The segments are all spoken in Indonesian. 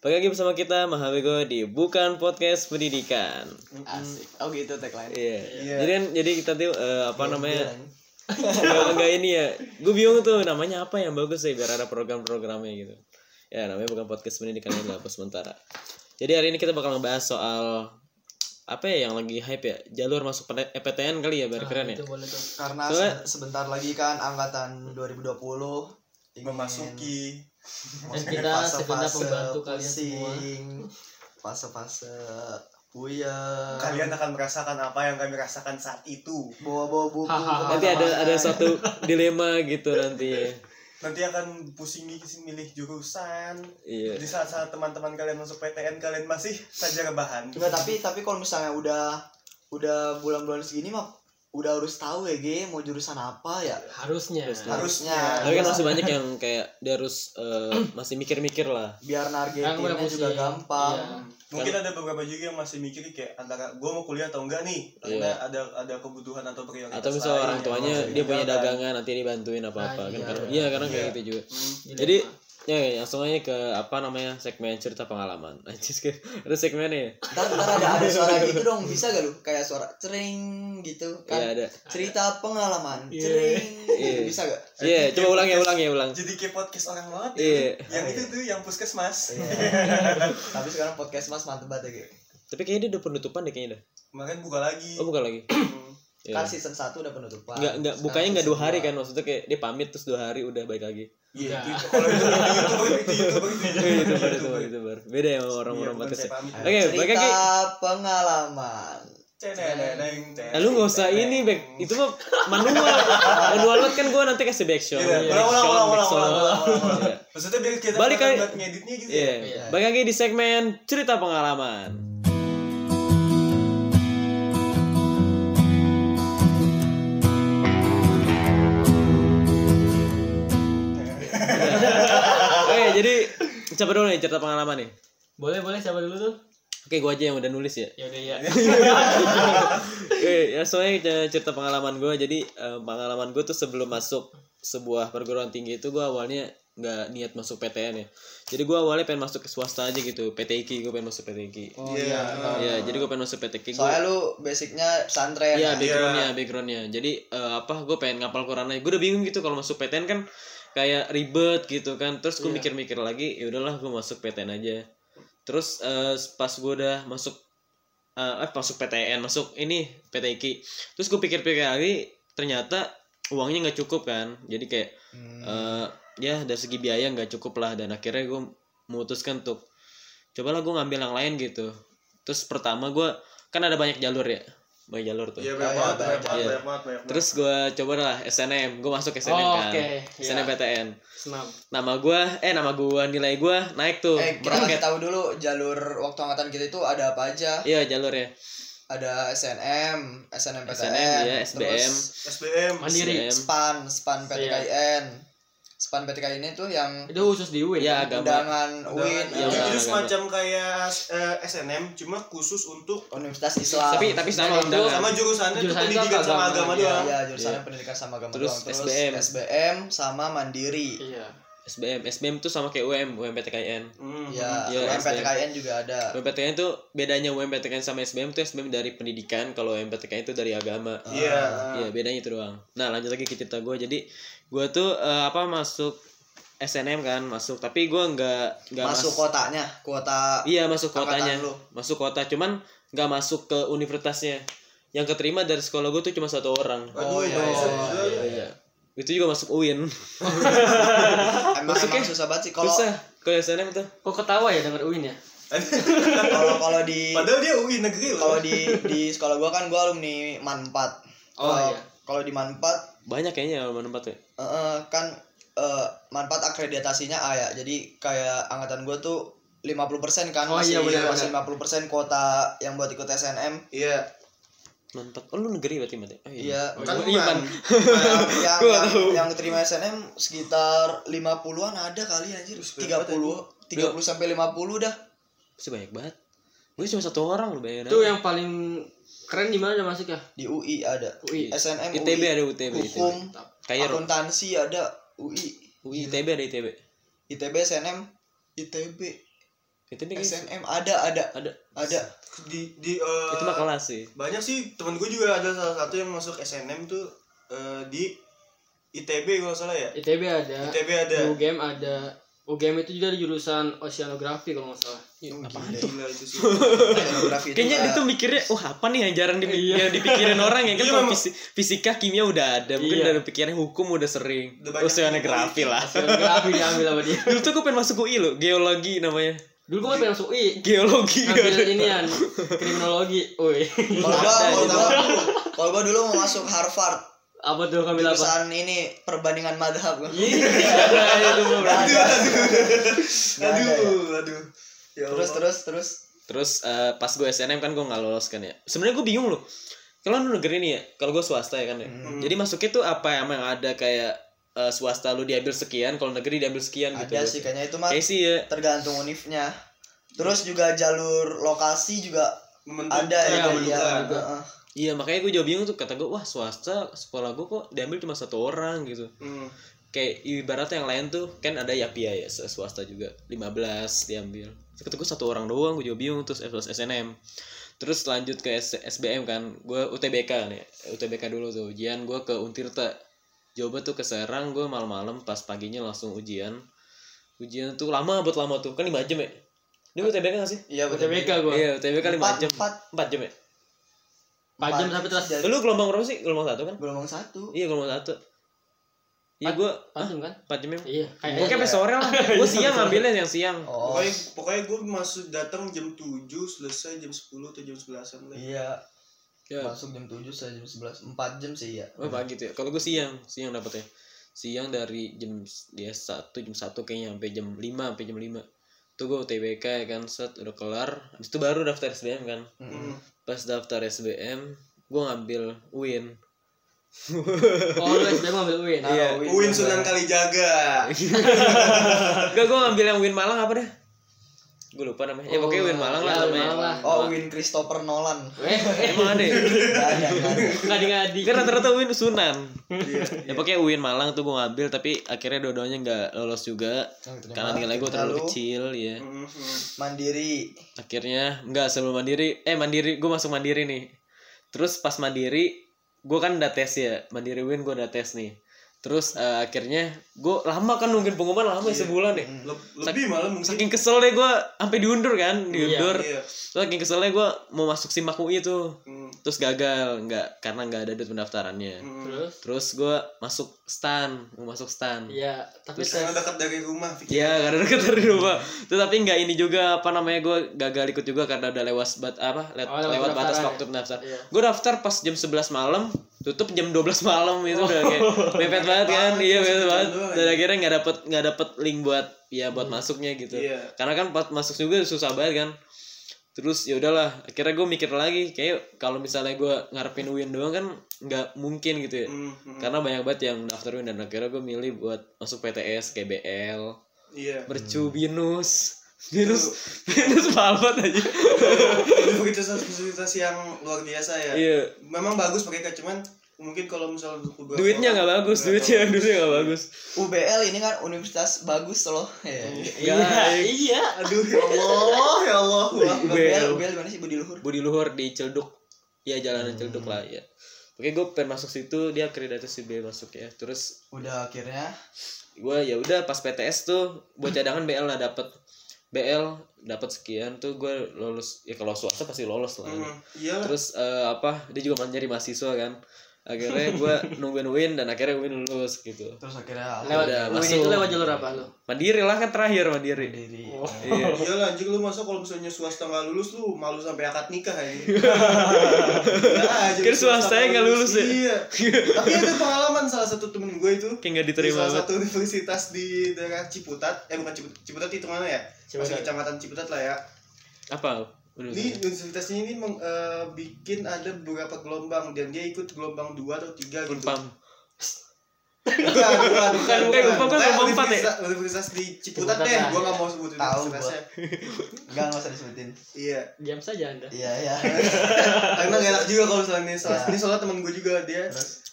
Balik lagi bersama kita Mahabego di Bukan Podcast Pendidikan. Asik. Oh gitu tagline. Iya. Iya. Jadi kan jadi kita tuh eh, apa namanya? Enggak enggak ini ya. Gue bingung tuh namanya apa yang bagus sih biar ada program-programnya gitu. Ya namanya bukan podcast pendidikan yang hapus sementara. Jadi hari ini kita bakal ngebahas soal apa ya yang lagi hype ya jalur masuk PT- eh, PTN kali ya biar keren ya. Itu boleh tuh. Karena Soalnya- se- sebentar lagi kan angkatan 2020 ingin memasuki memasuki kita segenap membantu kalian semua. pusing, Fase-fase puyeng. kalian akan merasakan apa yang kami rasakan saat itu bawa-bawa buku. Nanti ada ada satu dilema gitu nanti nanti akan pusing milih jurusan Iya. di saat-saat teman-teman kalian masuk PTN kalian masih saja rebahan Enggak, tapi tapi kalau misalnya udah udah bulan-bulan segini mah udah harus tahu ya Ge mau jurusan apa ya. Harusnya. Harusnya. Tapi kan masih banyak yang kayak dia harus eh, masih mikir-mikir lah. biar nargetinnya juga pusing. gampang. Iya. mungkin ada beberapa juga yang masih mikir kayak antara gue mau kuliah atau enggak nih karena Iya. ada ada kebutuhan atau prioritas Atau misal orang tuanya dia punya ditinggalkan. dagangan nanti dibantuin apa apa Ah, kan iya. karena iya karena kayak Iya. gitu juga. Hmm. Jadi ya ya, langsung aja ke apa namanya segmen cerita pengalaman. Anjir ada segmennya ya? Ntar, ntar ada ada suara gitu dong bisa gak lu kayak suara cering gitu Iya kan ada. cerita pengalaman Iya. cering Iya. gitu bisa gak Iya, coba ulang ya ulang ya ulang. jadi kayak podcast orang banget ya. Iya. yang itu tuh yang puskesmas tapi sekarang podcast mas mantep banget ya Ge. Tapi kayaknya dia udah penutupan deh kayaknya dah. kemarin buka lagi Oh bukan lagi. Hmm. Iya. kan season 1 udah penutupan Enggak enggak bukanya enggak dua hari kan maksudnya kayak dia pamit terus dua hari udah balik lagi. Iya, itu kalau itu itu youtuber itu youtuber itu Itu baru itu baru itu baru. Beda ya sama orang-orang Iya, ya. Oke, balik cerita lagi. pengalaman Eh, lu nggak usah ini back itu mah manual manual banget kan gue nanti kasih back shot Iya, ulang, ulang, ulang, ulang, ulang. Iya. Maksudnya biar kita Balik ngeditnya gitu Iya. ya. Iya. Balik lagi di segmen cerita pengalaman. Coba dulu nih cerita pengalaman nih. Boleh boleh siapa dulu tuh? Oke, gua aja yang udah nulis ya. Ya udah ya. Oke, ya soalnya cerita pengalaman gue. Jadi eh, pengalaman gue tuh sebelum masuk sebuah perguruan tinggi itu gue awalnya nggak niat masuk PTN ya. Jadi gue awalnya pengen masuk ke swasta aja gitu. PTIK gue pengen masuk PTIK. oh Iya. Iya, jadi gue pengen masuk PTIK. Gua- soalnya lu basicnya pesantren Iya, ya? backgroundnya, backgroundnya. Jadi eh, apa? Gue pengen ngapal Quran aja. Gue udah bingung gitu kalau masuk PTN kan kayak ribet gitu kan. Terus gue Iya. mikir-mikir lagi, ya udahlah gue masuk PTN aja. Terus eh, pas gue udah masuk eh eh, masuk PTN, masuk ini PTIK. Terus gue pikir-pikir lagi, ternyata uangnya nggak cukup kan. Jadi kayak Hmm. eh, ya dari segi biaya nggak cukup lah dan akhirnya gue memutuskan untuk cobalah gue ngambil yang lain gitu. Terus pertama gue kan ada banyak jalur ya, banyak jalur tuh. Iya, Iya, banyak iya, banget, banyak banyak. banget, Iya. banyak banget, banyak Terus gue coba lah SNM, gue masuk SNM Oh, kan, oke. SNM Iya. PTN. Senam. Nama gue, eh nama gue nilai gue naik tuh, eh kita kasih tahu dulu jalur waktu angkatan kita itu ada apa aja Iya jalurnya, ada SNM SNM PTN SNM, iya, SBM. terus SBM. Mandiri. SPAN SPAN PTKIN SPAN PTKIN itu yang Itu khusus di UIN. Ya, kan? undangan UIN Iya, itu, udah, itu agama. semacam kayak eh, SNM cuma khusus untuk Universitas Islam Tapi tapi sama itu sama jurusannya tuh Jurusannya pendidikan tuh sama agama, agama iya. doang. Iya, jurusannya pendidikan sama agama Terus doang. Terus SBM. SBM sama Mandiri. Iya. SBM, SBM tuh sama kayak UM, UM PTKN. Hmm. Ya, Iya. PTKIN juga ada. UM PTKN tuh bedanya UM PTKN sama SBM tuh SBM dari pendidikan, kalau UM PTKN itu dari agama. Iya. Iya bedanya itu doang. Nah lanjut lagi ke cerita gue. Jadi gue tuh eh, apa masuk SNM kan masuk, tapi gue nggak nggak Masuk mas- kotanya, kuota Iya masuk kotanya, lu. masuk kota. Cuman nggak masuk ke universitasnya. Yang keterima dari sekolah gue tuh cuma satu orang. Oh, iya, bisa iya, juga. iya, iya. Itu juga masuk UIN. Emang, Masuknya emang susah banget sih kalau Susah. Kalau SNM tuh. Kok ketawa ya denger UIN ya? kalau kalau di Padahal dia UI negeri loh. kalau di di sekolah gua kan gua alumni Man 4. Oh, Kalau- iya. Kalau di Man 4 Banyak kayaknya kalau tempat ya. eh, eh, kan eh, Man 4 akreditasinya A ya. Jadi kayak angkatan gua tuh 50% kan Oh, masih iya, benar, masih 50% kuota yang buat ikut SNM. Iya. Mantap. Oh lu negeri berarti mati. Oh, Iya. Kan Gua Iman. yang yang, yang, yang terima SNM sekitar 50-an ada kali anjir. 30 30 sampai 50 dah. Masih banyak banget. Gue cuma satu orang lu bayangin. Itu aja. yang paling keren di mana masuk ya? Di UI ada. UI. SNM ITB UI. ada UTB. Hukum, Kayak akuntansi ada UI. UI ITB ada ITB. ITB SNM ITB itu nih SNM ada ada ada. ada. Di di eh, itu mah kelas sih. banyak sih. Temen gue juga ada salah satu yang masuk SNM tuh eh, di ITB kalau salah ya? ITB ada. ITB ada. UGM ada. UGM itu juga di jurusan oceanografi kalau nggak salah. Oh, apaan gila, tuh? gila itu sih. Oceanografi itu Kayaknya dia tuh mikirnya, wah apa nih yang jarang dipi- yang dipikirin orang ya kan? Iya, kalau fisi- fisika kimia udah ada, mungkin Iya. dari pikirannya hukum udah sering. Oceanografi lah. oceanografi diambil sama dia. Dulu tuh gue pengen masuk UI loh, geologi namanya. Dulu gue pengen masuk UI Geologi. ngambil inian kriminologi woi Kalau gua, Ada kalau gua, kalau gua dulu mau masuk Harvard, apa tuh ngambil apa jurusan ini perbandingan madhab. Iya, itu ada. Nggak ada ya. aduh aduh ya Terus Allah. terus terus. Terus eh, pas gue SNM kan gue nggak lolos kan ya. Sebenarnya gue bingung loh. Kalau negeri nih ya, kalau gue swasta ya kan ya. Hmm. Jadi masuknya tuh apa yang emang ada kayak eh, swasta lu diambil sekian, kalau negeri diambil sekian gitu. Ada sih kayaknya itu mah Kayak sih ya. tergantung univnya. Terus juga jalur lokasi juga Membentuk- ada ya. Iya, ya. Heeh. Iya makanya gue juga bingung tuh kata gue wah swasta sekolah gue kok diambil cuma satu orang gitu. Hmm. Kayak ibaratnya yang lain tuh kan ada YAPIA ya swasta juga 15 diambil. Terus Kata gue satu orang doang gue juga bingung terus terus SNM. Terus lanjut ke S- SBM kan, gue UTBK nih, UTBK dulu tuh ujian gue ke Untirta. Coba tuh ke Serang gue malam-malam pas paginya langsung ujian. Ujian tuh lama buat lama tuh kan 5 jam ya. Ini UTBK gak sih? Iya. UTBK gue Iya UTBK 5 Empat, jam. empat. 4 jam ya. empat jam sampai terus Jadi Lu gelombang berapa sih? Gelombang satu kan? gelombang satu. Iya gelombang satu. Iya Empat- gue empat jam kan 4 jam ya. iya Pokoknya kayaknya sampai sore lah. Gue siang ngambilnya yang siang. Oh. pokoknya pokoknya gue masuk datang jam 7 selesai jam 10 atau jam 11an lah Iya. Ya. Masuk jam 7 saya jam 11. 4 jam sih ya. Oh pagi tuh ya. Kalau gue siang, siang dapetnya. Siang dari jam dia satu jam satu kayaknya sampai jam 5 sampai jam 5 Tuh gue UTBK ya kan set udah kelar. Habis itu baru daftar SBM kan. Hmm. Pas daftar SBM, gue ngambil UIN. oh lu SBM ngambil UIN Iya. Win Uin juga. Sunan Kalijaga Enggak, gue ngambil yang UIN Malang apa dah? Gue lupa namanya. Ya pokoknya UIN Malang lah ya, namanya. Malang. Oh, Win Christopher Nolan. eh Emang ada ya? Ada. ngadi-ngadi Kan rata-rata UIN Sunan. Iya, Ya pokoknya UIN Malang tuh gue ngambil tapi akhirnya dua-duanya nggak lolos juga Terima. karena nilai gue terlalu Lalu, kecil ya. Mandiri. Akhirnya nggak sebelum mandiri, eh mandiri gue masuk mandiri nih. Terus pas mandiri gue kan udah tes ya mandiri UIN gue udah tes nih. Terus eh, akhirnya gue lama kan nungguin pengumuman lama ya sebulan deh. Le- lebih malah mungkin Saking kesel deh gue sampai diundur kan, diundur. iya Terus saking keselnya gue mau masuk simak UI tuh. Hmm, Terus gagal, nggak karena nggak ada duit pendaftarannya. hmm. terus Terus gue masuk stan, mau masuk stan. iya tapi Terus karena dekat dari rumah Iya, karena deket dari rumah. Tuh tapi nggak ini juga apa namanya gue gagal ikut juga karena udah lewat bat apa le- Oh, lewat lewat batas waktu pendaftar. Iya. Gue daftar pas jam 11 malam, tutup jam 12 malam itu udah kayak mepet banget kan. Iya, mepet banget. Dan aja. akhirnya nggak dapet nggak dapet link buat ya buat masuknya gitu. Iya. Karena kan pas masuk juga susah banget kan. Terus ya udahlah, akhirnya gue mikir lagi kayak kalau misalnya gue ngarepin UIN doang kan nggak mungkin gitu ya. Hmm, hmm. Karena banyak banget yang daftar UIN dan akhirnya gue milih buat masuk PTS, KBL, iya mercu binus binus palbat aja universitas-universitas yang luar biasa ya. Iya. Memang bagus mereka cuman mungkin kalau misalnya beberapa duitnya nggak bagus duitnya duitnya nggak bagus. UBL ini kan universitas bagus loh. Ya. iya. Iya aduh ya Allah ya Allah. UBL, UBL gimana sih? Budi Luhur? budi luhur di Celduk. Ya jalanan Celduk lah ya Oke gue pengen masuk situ dia akreditasi B masuk ya. Terus Udah akhirnya? gue ya udah pas PTS tuh buat cadangan BL lah dapet BL dapat sekian tuh gue lolos ya kalau swasta pasti lolos lah. Hmm, iya terus eh, apa dia juga menjadi mahasiswa kan akhirnya gue nungguin Win dan akhirnya Win lulus gitu terus akhirnya lewat Udah, masuk. itu lewat jalur apa lu mandiri lah kan terakhir mandiri Mandiri. iya Iya lah anjir lu masa kalau misalnya swasta nggak lulus lu malu sampai akad nikah aja. Iya aja. Kan swasta nggak lulus ya? Iya. Tapi ada pengalaman salah satu temen gue itu kayak nggak di diterima salah banget satu universitas di daerah Ciputat, eh bukan Ciputat, Ciputat itu mana ya? Masih Ciputat. kecamatan Ciputat lah ya. apa Ini universitasnya ini meng- eh, bikin ada beberapa gelombang dan dia ikut gelombang 2 atau 3 gitu. Unpam Bukan, bukan, bukan, Bukan, bukan. bukan, bukan, Pokoknya gelombang empat ya? universitas, universitas di Ciputat deh, gua nggak mau sebutin Tahu universitasnya. Enggak enggak usah disebutin. Iya. diam saja anda Iya iya. Karena gak enak juga kalau misalnya ini salah, Ya. ini soalnya temen gue juga dia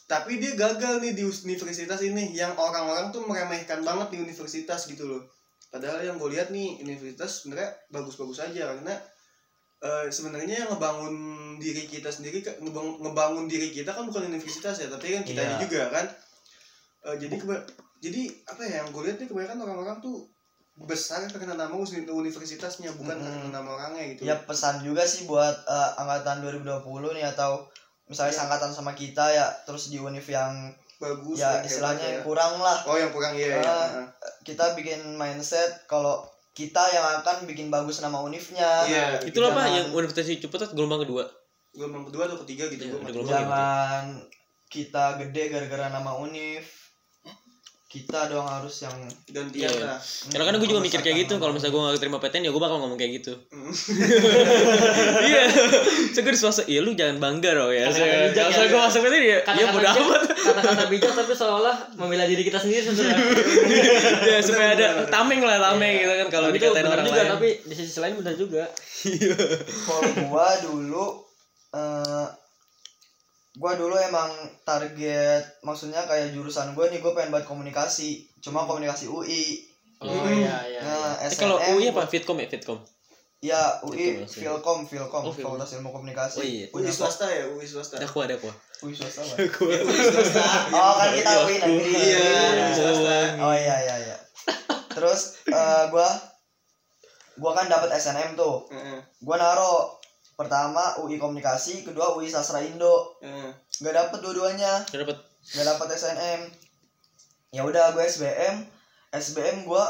tapi dia gagal nih di universitas ini yang orang-orang tuh meremehkan banget di universitas gitu loh padahal yang gue lihat nih universitas sebenarnya bagus-bagus aja karena eh, sebenarnya yang ngebangun diri kita sendiri kan- ngebang- ngebangun diri kita kan bukan universitas ya tapi kan kita Iya. juga kan Eh, jadi keba- jadi apa ya yang gue lihat nih kebanyakan orang-orang tuh besar karena nama uni- universitasnya bukan Mm-mm. karena nama orangnya gitu ya pesan juga sih buat eh, angkatan 2020 nih atau misalnya Iya. seangkatan sama kita ya terus di univ yang bagus ya istilahnya yang ya. kurang lah oh yang kurang iya ya, Ah. kita bikin mindset kalau kita yang akan bikin bagus nama univnya Iya, Itulah apa Jangan- yang Universitas Ciputat gelombang kedua. gelombang kedua atau ketiga gitu nggak gelombang jangan kita gede gara-gara nama univ kita dong harus yang gantian Iya. lah Karena kan gue juga mikir kayak gitu. Kalau misalnya gue gak terima PTN ya gue bakal ngomong kayak gitu. Hmm. Iya. So gue di swasta, iya lu jangan bangga dong ya. Kalau ya. gue masuk PTN ya, iya bodo bijak- amat. Kata-kata bijak tapi seolah membela diri kita sendiri sebenarnya. ya supaya ada tameng lah tameng gitu kan kalau dikatain orang juga, lain. tapi di sisi lain benar juga. kalau gua dulu eh gua dulu emang target maksudnya kayak jurusan gua nih gua pengen buat komunikasi cuma komunikasi UI Oh Hmm. iya iya. nah Eh, SNM kalau UI apa? Fitcom ya, Fitcom. ya UI maksudnya. Filkom Filkom Oh. Fakultas Ilmu Komunikasi Oh, iya. UI swasta ya UI swasta Dakwa, dakwa. UI swasta Pak. Ya, UI swasta oh kan kita UI negeri iya UI swasta oh iya iya iya terus eh gua gua kan dapat SNM tuh Heeh, gua naro pertama UI Komunikasi kedua UI Sastra Indo. Heeh. nggak dapet dua-duanya. Gak dapet. nggak dapat SNM ya udah gue SBM SBM gue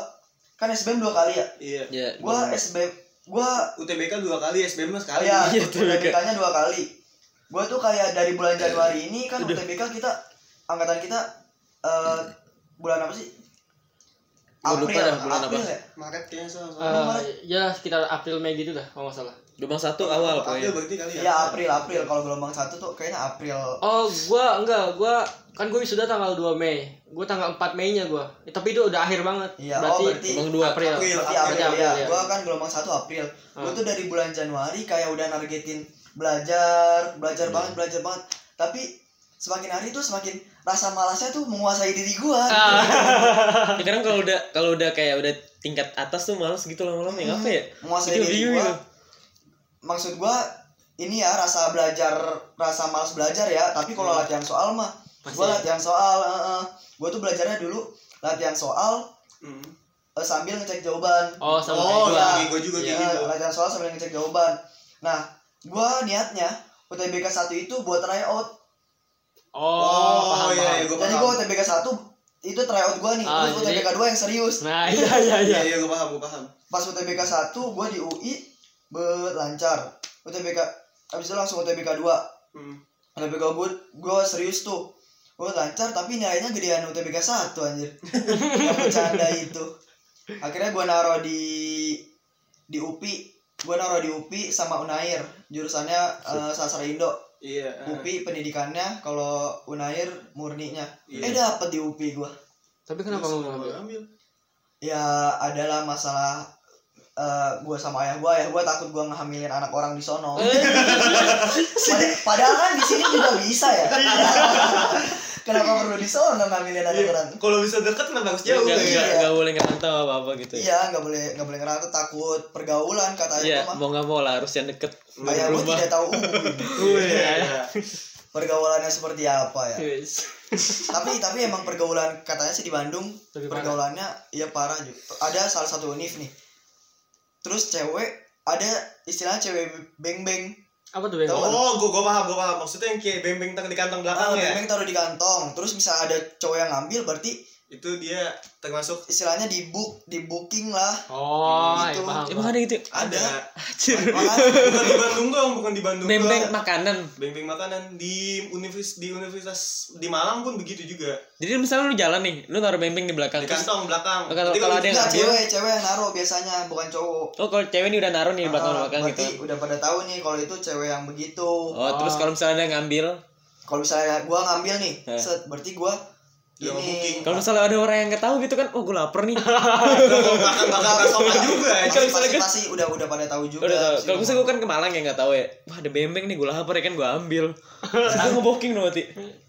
kan SBM dua kali ya? Iya. Ya. gue SBM gue UTBK dua kali SBM mah sekali. Ya Iya, tuh, UTBK-nya dua kali. Gue tuh kayak dari bulan Januari ini kan UTBK kita angkatan kita eh bulan apa sih? Gua lupa April dah bulan April apa. ya? Maret kayaknya salah Eh, salah ya sekitar April Mei gitu dah kalau nggak salah. Gelombang satu awal April pokoknya. berarti kali ya Iya April April kalau gelombang satu tuh kayaknya April Oh, gua enggak, gua kan gue sudah tanggal 2 Mei. Gua tanggal 4 Mei-nya gua. Eh, tapi itu udah akhir banget. Iya, oh, berarti Gelombang dua. April. April. berarti April, April, April, ya ya. gue kan gelombang satu April gue Ah. tuh dari bulan Januari kayak udah nargetin belajar Hmm. belajar banget belajar banget tapi semakin hari tuh semakin rasa malasnya tuh menguasai diri gue Ya, kadang kalau udah kalau udah kayak udah tingkat atas tuh males gitu lama-lama ya apa ya? menguasai Itu diri gue gitu. Maksud gue ini ya rasa belajar rasa malas belajar ya tapi kalau Hmm. latihan soal mah gue Pasti. latihan soal gue tuh belajarnya dulu latihan soal Hmm. eh, sambil ngecek jawaban Oh, sama oh gua. lagi gue juga Iya, gitu latihan soal sambil ngecek jawaban. Nah, gua niatnya UTBK 1 itu buat tryout. Oh, paham, iya, paham. iya, gue Jadi gua UTBK 1 itu tryout gua nih. Ah, Terus jadi- UTBK 2 yang serius. Nah, iya iya iya. iya iya gue paham gue paham Pas UTBK 1 gua di UI berlancar. UTBK habis itu langsung UTBK 2. hmm. UTBK gua gua serius tuh. Gua lancar tapi nilainya gedean UTBK 1 anjir. yang bercanda itu. Akhirnya gua naro di di UPI. Gua naro di UPI sama Unair. Jurusannya eh, sastra Indo. iya eh. UPI pendidikannya kalau Unair murninya. Iya. Eh dapet di UPI gua. Tapi kenapa Terus lu ngambil Ya adalah masalah eh gua sama ayah gua, ayah gua takut gua ngehamilin anak orang di sono. Pada- padahal kan di sini juga bisa ya. Kenapa perlu di sono ngambilin anak Iya. orang? kalau bisa deket kenapa harus jauh Enggak ya enggak enggak boleh ngerantau apa-apa gitu. ya. Iya, nggak boleh nggak boleh ngerantau takut pergaulan kata ayah Iya, mau nggak mau lah harus yang deket Ayah rumah. tidak tahu iya iya. pergaulannya seperti apa ya. Yes. tapi tapi emang pergaulan katanya sih di Bandung Lebih parah. pergaulannya iya parah juga. Ada salah satu univ nih. Terus cewek ada istilahnya cewek beng-beng. Apa tuh, Bang? Tahu. oh gue gue paham gue paham maksudnya yang kayak beng beng di kantong Ah, belakang ya beng-beng taruh di kantong. Terus bisa ada cowok yang ngambil berarti itu dia termasuk istilahnya di book di booking lah. Oh, Gitu. iya, paham. Emang ada gitu. ya? Ada. Bukan di Bandung dong bukan di Bandung Beng-beng doang. makanan. beng-beng makanan di univers di universitas di Malang pun begitu juga Jadi misalnya lu jalan nih, lu taruh beng-beng di belakang. di kantong belakang Oh, kalau- kalau ada yang cewek, cewek yang naruh biasanya bukan cowok. oh kalau cewek ini udah naruh nih di belakang Ah, belakang gitu. udah pada tahu nih kalau itu cewek yang begitu. Oh, terus kalau misalnya ada yang ngambil, Kalau misalnya gua ngambil nih, Eh. set berarti gua Dia mau booking. ini kalau misalnya ada orang yang nggak tahu gitu kan, oh gue lapar nih. kalau belakang bakal sopan juga ya. Kalau pasti, misalnya kan- pasti udah udah pada tahu juga. Udah tahu. Kalau misalnya gue kan ke Malang ya nggak tahu ya. Wah ada bembeng nih, gue lapar ya kan gue ambil. Terus gue ngebooking dong berarti.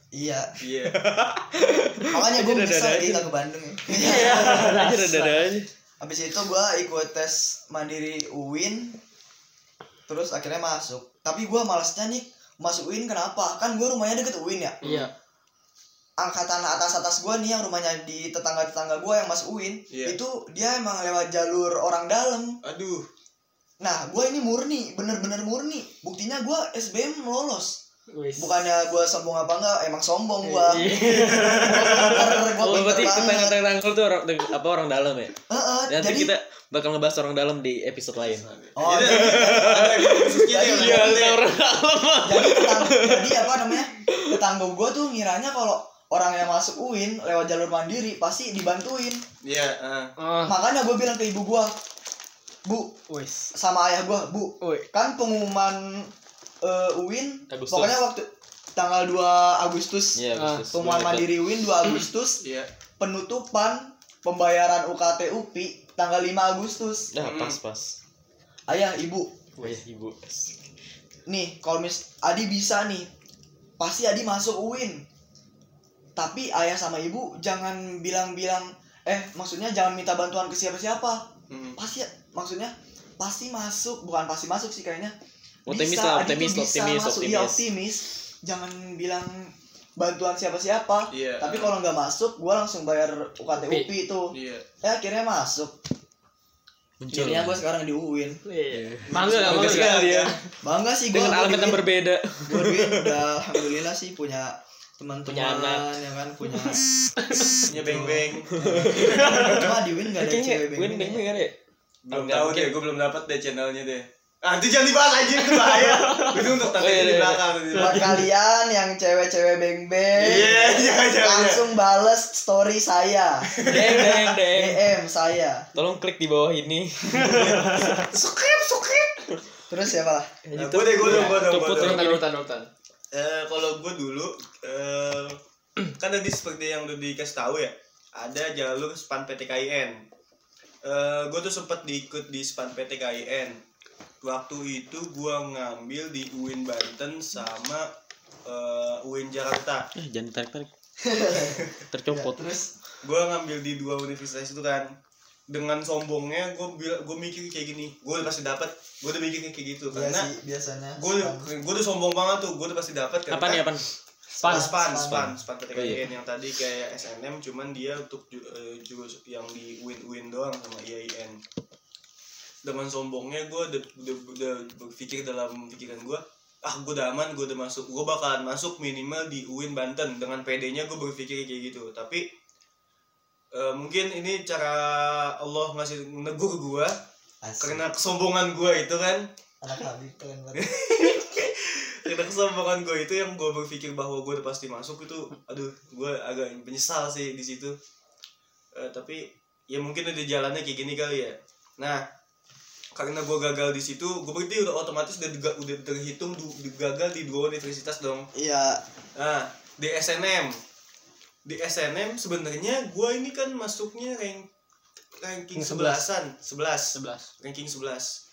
Iya. iya Makanya menyesal dada-dada kita ke Bandung ya. Iya. Aja ada ada aja. habis itu gua ikut tes mandiri UIN terus akhirnya masuk tapi gua malasnya nih masuk UIN kenapa kan gua rumahnya deket UIN ya Iya. Angkatan atas atas gua nih yang rumahnya di tetangga tetangga gua yang masuk UIN Iya. itu dia emang lewat jalur orang dalam aduh nah gua ini murni bener-bener murni buktinya gua SBM lolos Wis. bukannya gua sombong apa enggak emang sombong gua Iya. Oh, berarti tetangga-tetangga tuh orang apa orang dalam ya? Heeh, Nanti jadi kita bakal ngebahas orang dalam di episode lain. oh Jadi, jadi, Jadi, ya, iya, nanti. orang dalam. jadi tetangga jadi apa namanya tetangga gua tuh ngiranya kalau orang yang masuk UIN lewat jalur mandiri pasti dibantuin Iya, ah. Ah, makanya gua bilang ke ibu gua bu wis. sama ayah gua bu Woi. kan pengumuman eh, UIN Agustus. pokoknya waktu tanggal 2 Agustus Iya, Ah, Agustus. pengumuman mandiri UIN 2 Agustus Iya. penutupan pembayaran UKT UPI tanggal 5 Agustus Nah, pas pas. ayah ibu iya, ibu. nih kalau mis Adi bisa nih pasti Adi masuk UIN tapi ayah sama ibu jangan bilang-bilang eh maksudnya jangan minta bantuan ke siapa-siapa Hmm. pasti maksudnya pasti masuk bukan pasti masuk sih kayaknya Optimis Bisa, lah, optimis, bisa optimis, masuk. optimis. Iya, optimis jangan bilang bantuan siapa-siapa Iya. tapi kalau nggak masuk gua langsung bayar UKT UPI. UPI itu Iya. eh akhirnya masuk Muncul. akhirnya gua sekarang di UIN Iya. Bangga nggak Bangga bangga? sekali ya. bangga sih gua Dengan alamat yang berbeda. UIN udah alhamdulillah sih punya teman-teman Punya anak. ya kan punya Punya beng-beng. cuma di UIN nggak ada cewek gue beng neng kan ya? Belum Enggak, tahu deh, gue belum dapat deh channelnya deh. Ah, itu jangan dibahas aja itu bahaya. Itu untuk tanda Oh, iya, di iya. belakang. buat kalian yang cewek-cewek beng beng Iya, iya, iya. langsung bales story saya Deng, deng, deng. DM saya Tolong klik di bawah ini. Subscribe, subscribe. terus siapa lah Nah, gue deh, gue dong, gue dong, gue dong. Eh, kalau gue dulu, eh, kan tadi seperti yang udah dikasih tahu ya, ada jalur span PTKIN. Eh, gue tuh sempat diikut di span PTKIN. Waktu itu gue ngambil di UIN Banten sama eh, UIN Jakarta. Eh, jangan tarik-tarik. Ya, Tercopot. terus Gue ngambil di dua universitas itu kan. Dengan sombongnya gue gue mikir kayak gini, gue udah pasti dapat. Gue udah mikir kayak gitu. Iya karena sih biasanya gue gue udah sombong banget tuh, gue udah pasti dapat Apa nih, apa? Span. span, Span. span, span Oh, PTKIN yang tadi kayak SNM cuman dia untuk jurus yang di win win doang sama IAIN dengan sombongnya gue udah, udah, udah berpikir dalam pikiran gue ah gue udah aman gue udah masuk. Gue bakalan masuk minimal di UIN Banten. Dengan PD-nya gue berpikir kayak gitu. Tapi eh, mungkin ini cara Allah ngasih negur gue Asik. karena kesombongan gue itu kan. Anak Habib keren banget. Karena kesombongan gue itu yang gue berpikir bahwa gue udah pasti masuk itu aduh gue agak menyesal sih di situ. Eh, tapi ya mungkin udah jalannya kayak gini kali ya. Nah karena gue gagal di situ gue berarti udah otomatis udah, udah, terhitung du- gagal di dua universitas dong. Iya. Nah di SNM di SNM sebenarnya gue ini kan masuknya rank ranking sebelasan sebelas. 11. ranking 11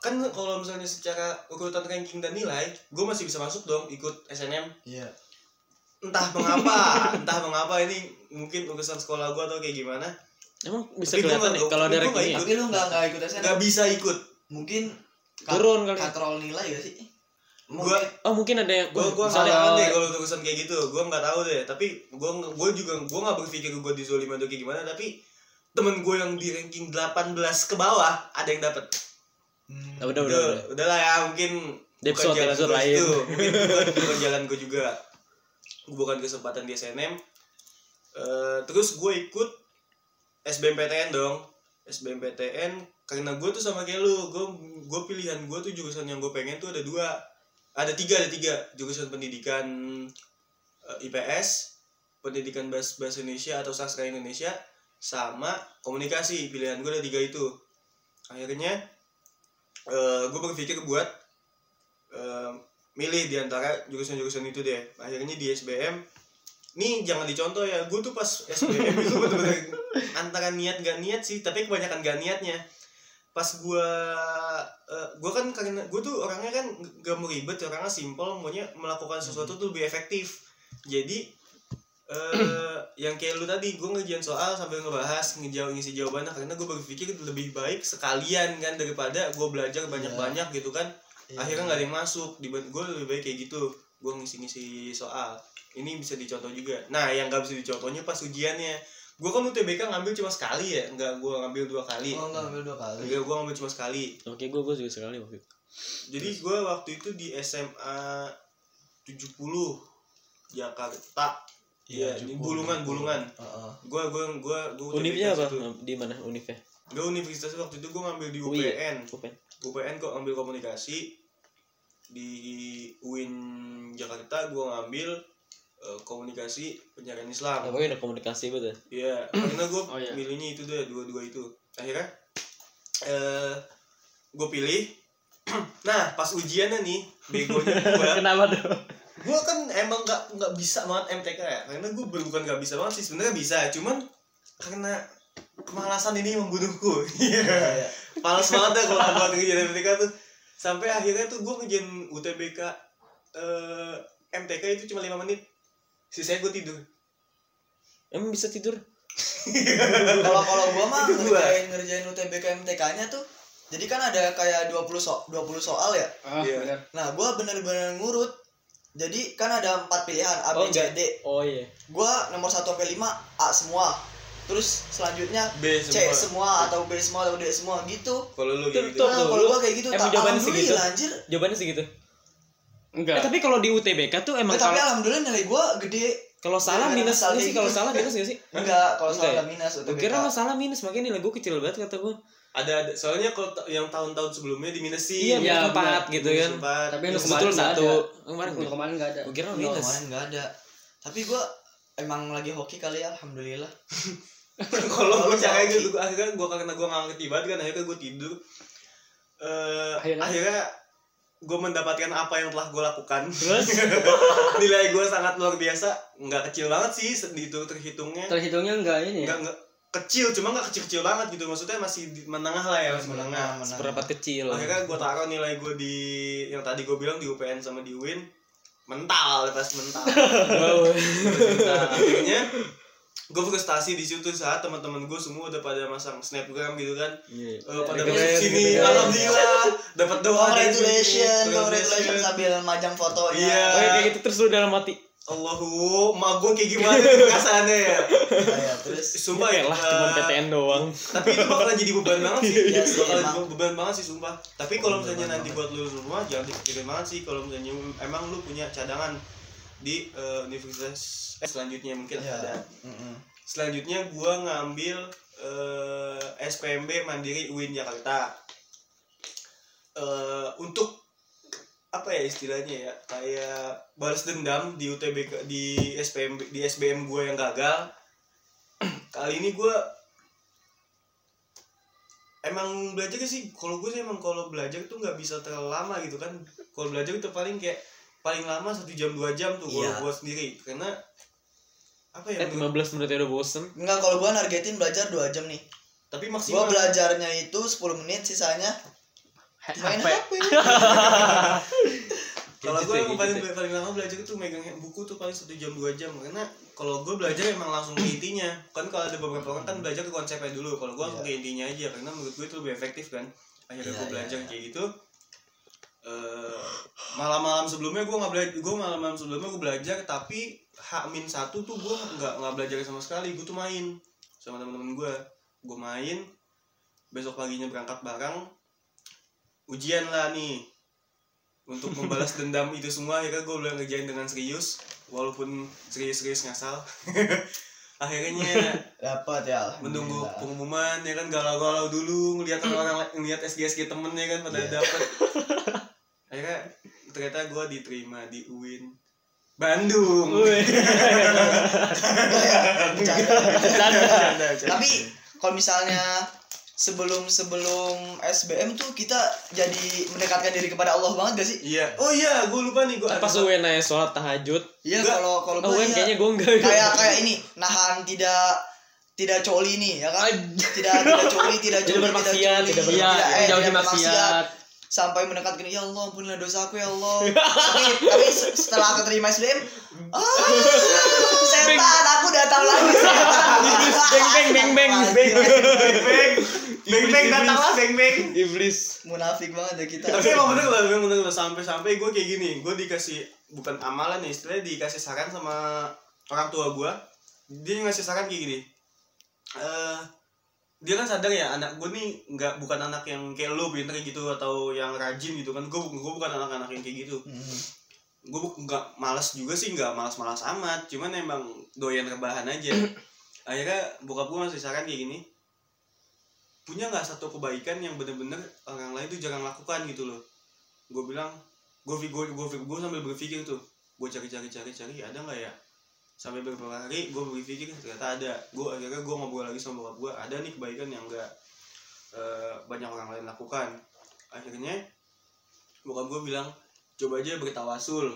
kan kalau misalnya secara urutan ranking dan nilai gue masih bisa masuk dong ikut SNM iya. Entah mengapa entah mengapa ini mungkin urusan sekolah gue atau kayak gimana. Emang bisa Tapi kelihatan nih kalau ada nggak rankingnya. tapi lu nggak nggak ikut SNM nggak bisa ikut. Mungkin Turun kali. katrol nilai gak sih gue mungkin Oh, mungkin ada yang gue gue nggak tahu deh kalau urusan kayak gitu. Gue nggak tahu deh. Tapi gue gue juga gue nggak berpikir gue di zolim atau kayak gimana. Tapi temen gue yang di ranking 18 ke bawah ada yang dapat Hmm, Ah, udah, udah, udah udah. udahlah ya. Mungkin Episode- bukan jalan gue lain. itu mungkin bukan, bukan jalan gue juga. Bukan kesempatan di SNM Eh, terus gue ikut SBMPTN dong. SBMPTN karena gue tuh sama kayak lu. Gue gue pilihan gue tuh jurusan yang gue pengen tuh ada dua ada tiga ada tiga. Jurusan pendidikan eh, IPS pendidikan bahasa bahasa Indonesia atau sastra Indonesia sama komunikasi. Pilihan gue ada tiga itu. Akhirnya eh gue berpikir buat eh, milih di antara jurusan-jurusan itu deh. Akhirnya di SBM nih jangan dicontoh ya. Gue tuh pas SBM itu bener-bener antara niat gak niat sih tapi kebanyakan gak niatnya pas gue eh, gue kan karena gue tuh orangnya kan gak mau ribet orangnya simple maunya melakukan sesuatu tuh lebih efektif. Jadi eh yang kayak lu tadi gue ngerjain soal sambil ngebahas ngejawab ngisi jawabannya karena gue berpikir lebih baik sekalian kan daripada gue belajar banyak-banyak gitu kan. Iya. akhirnya nggak ada yang masuk di gue lebih baik kayak gitu. Gue ngisi-ngisi soal. Ini bisa dicontoh juga. Nah yang nggak bisa dicontohnya pas ujiannya gue kan UTBK ngambil cuma sekali ya nggak gue ngambil dua kali Oh, enggak ambil dua kali. Enggak, gue ngambil cuma sekali Oke, gue gue juga sekali waktu itu. jadi gue waktu itu di SMA 70 Jakarta Iya, di cukup. bulungan, bulungan. Heeh. gue gue gue gue Univnya apa? Di mana univnya? Gak universitas waktu itu gue ngambil di ya? UPN UPN. UPN kok ngambil komunikasi di UIN Jakarta gue ngambil eh, komunikasi penyiaran Islam Apa ada komunikasi betul? Iya, karena gue Oh, iya. milihnya itu deh dua-dua itu. Akhirnya eh gue pilih. nah, pas ujiannya nih, begonya gue, Kenapa tuh? gue kan emang nggak nggak bisa banget MTK ya. Karena gue bukan nggak bisa banget sih, sebenarnya bisa, cuman karena kemalasan ini membunuhku. Iya. Iya. Males banget dah kalau buat ngerjain MTK tuh. Sampai akhirnya tuh gue ngerjain UTBK eh MTK itu cuma 5 menit. Sisanya gue tidur. Emang bisa tidur? Kalau kalau gua mah ngerjain ngerjain UTBK MTK-nya tuh jadi kan ada kayak 20 so 20 soal ya. Ah, Iya. benar. Nah, gua bener-bener ngurut. Jadi kan ada empat pilihan A, B, Oh, C. D. Oh iya. Gua nomor 1 sampai 5 A semua. Terus selanjutnya B C semua. semua atau B semua atau D semua gitu. Kalau lu gitu. Nah, kalau gua kayak gitu Emang tak jawabannya segitu? anjir. Jawabannya segitu. Eh, Enggak. tapi kalau di UTBK tuh emang Eh, tapi kalau alhamdulillah nilai gua gede. kalau salah Gara-gara minus salah nggak sih kayak kalau gitu. salah minus gak sih? Enggak, kalau Enggak salah ya? minus Gue UTBK. kira masalah minus makanya nilai gue kecil banget kata gue. ada, ada soalnya kalau yang tahun-tahun sebelumnya diminusin Iya, Iya, minus empat gitu Minus kan. Tapi Minus lu Betul kemarin nggak satu. ada. Kemarin enggak. kemarin enggak ada. Gue kira Enggak, minus. kemarin enggak ada. Tapi gua emang lagi hoki kali ya, alhamdulillah. kalau gue Kalau caranya hoki. gitu akhirnya gue karena gue nggak ngerti banget kan akhirnya gue tidur Eh Akhirnya? akhirnya gue mendapatkan apa yang telah gue lakukan. Terus? nilai gue sangat luar biasa. Nggak kecil banget sih itu terhitungnya. Terhitungnya enggak ini ya. nggak nggak kecil cuma nggak kecil-kecil banget gitu. Maksudnya masih di menengah lah ya masih menengah Seperempat kecil. akhirnya gue taruh nilai gue di yang tadi gue bilang di UPN sama di UIN mental pas mental. Nah, akhirnya gue frustasi di situ saat teman-teman gue semua udah pada masang snapgram gitu kan Iya. Eh, pada masuk sini keren. alhamdulillah dapat doa. Congratulations, congratulations sambil majang fotonya. Iya. Oh, ya, kayak gitu terus lu dalam hati. Allahu mak gue kayak gimana tuh perasaannya ya Nah, ya, terus sumpah ya Ya lah cuma eh, PTN doang. tapi itu bakalan jadi beban banget sih Iya sih, bakalan emang. be- beban banget sih sumpah tapi kalau misalnya nanti buat lu semua jangan dipikirin banget sih kalau misalnya emang lu punya cadangan di eh, universitas eh, selanjutnya mungkin Iya. ada Mm-mm. selanjutnya gua ngambil eh, SPMB Mandiri UIN Jakarta Eh, untuk apa ya istilahnya ya kayak balas dendam di UTBK di SPMB di SBM gue yang gagal kali ini gue emang belajar sih kalau gue sih emang kalau belajar tuh nggak bisa terlalu lama gitu kan kalau belajar itu paling kayak paling lama satu jam dua jam tuh kalau Iya. gue sendiri karena apa ya Eh menurut- 15 menit udah bosen. Enggak, kalau gua nargetin belajar 2 jam nih. tapi Gua maksimal belajarnya itu 10 menit, sisanya main HP. HP. kalau gue ya, emang paling gadget ya. paling lama belajar itu megang buku tuh paling satu jam dua jam karena kalau gue belajar emang langsung ke intinya kan kalau ada beberapa orang kan belajar ke konsepnya dulu kalau gue langsung ke intinya aja karena menurut gue itu lebih efektif kan akhirnya Iya, gue iya, belajar iya. kayak gitu Eh, malam-malam sebelumnya gue nggak belajar gue malam-malam sebelumnya gue belajar tapi H min satu tuh gue nggak nggak belajar sama sekali. Gue tuh main sama teman-teman gue gue main besok paginya berangkat bareng. Ujian lah nih. Untuk membalas dendam itu semua akhirnya gue udah ngerjain dengan serius walaupun serius-serius ngasal. Akhirnya Dapat ya. menunggu pengumuman ya kan? Galau-galau dulu ngelihat orang ngelihat SG SG temennya kan? Pada Iya. dapet akhirnya ternyata gue diterima di UIN Bandung. Tapi kalau misalnya sebelum sebelum SBM tuh kita jadi mendekatkan diri kepada Allah banget gak sih? iya oh iya gue lupa nih gue Pas UN aja sholat tahajud. Iya kalau kalau Oh, gua UN iya. kayaknya gue enggak. kayak kayak ini nahan tidak tidak coli nih ya kan tidak tidak coli tidak Tidak coli bermaksiat, coli, tidak Iya, tidak, eh, jauhi tidak maksiat. Sampai mendekatkan ya Allah ampunilah dosaku ya Allah. Tapi, tapi se- setelah aku terima SBM ah setan aku datang lagi. Setan Beng, beng, beng, beng. Beng beng beng datanglah beng beng iblis. Munafik banget ya kita. Tapi emang bener lah bener lah sampai sampai gue kayak gini gue dikasih bukan amalan nih istilahnya dikasih saran sama orang tua gue dia ngasih saran kayak gini eh dia kan sadar ya anak gue nih nggak bukan anak yang kayak lo pinter gitu atau yang rajin gitu kan. Gue gue bukan anak-anak yang kayak gitu. Hmm. gue nggak malas juga sih nggak malas-malas amat. Cuman emang doyan rebahan aja. Akhirnya bokap gue ngasih saran kayak gini punya nggak satu kebaikan yang bener-bener orang lain tuh jarang lakukan? Gitu loh. Gue bilang gue gue gue gue sambil berpikir tuh gue cari-cari cari-cari ada nggak ya sampai beberapa hari gue berpikir ternyata ada. Gue akhirnya gue ngobrol lagi sama bokap gue ada nih kebaikan yang nggak eh, banyak orang lain lakukan. Akhirnya bokap gue bilang coba aja bertawasul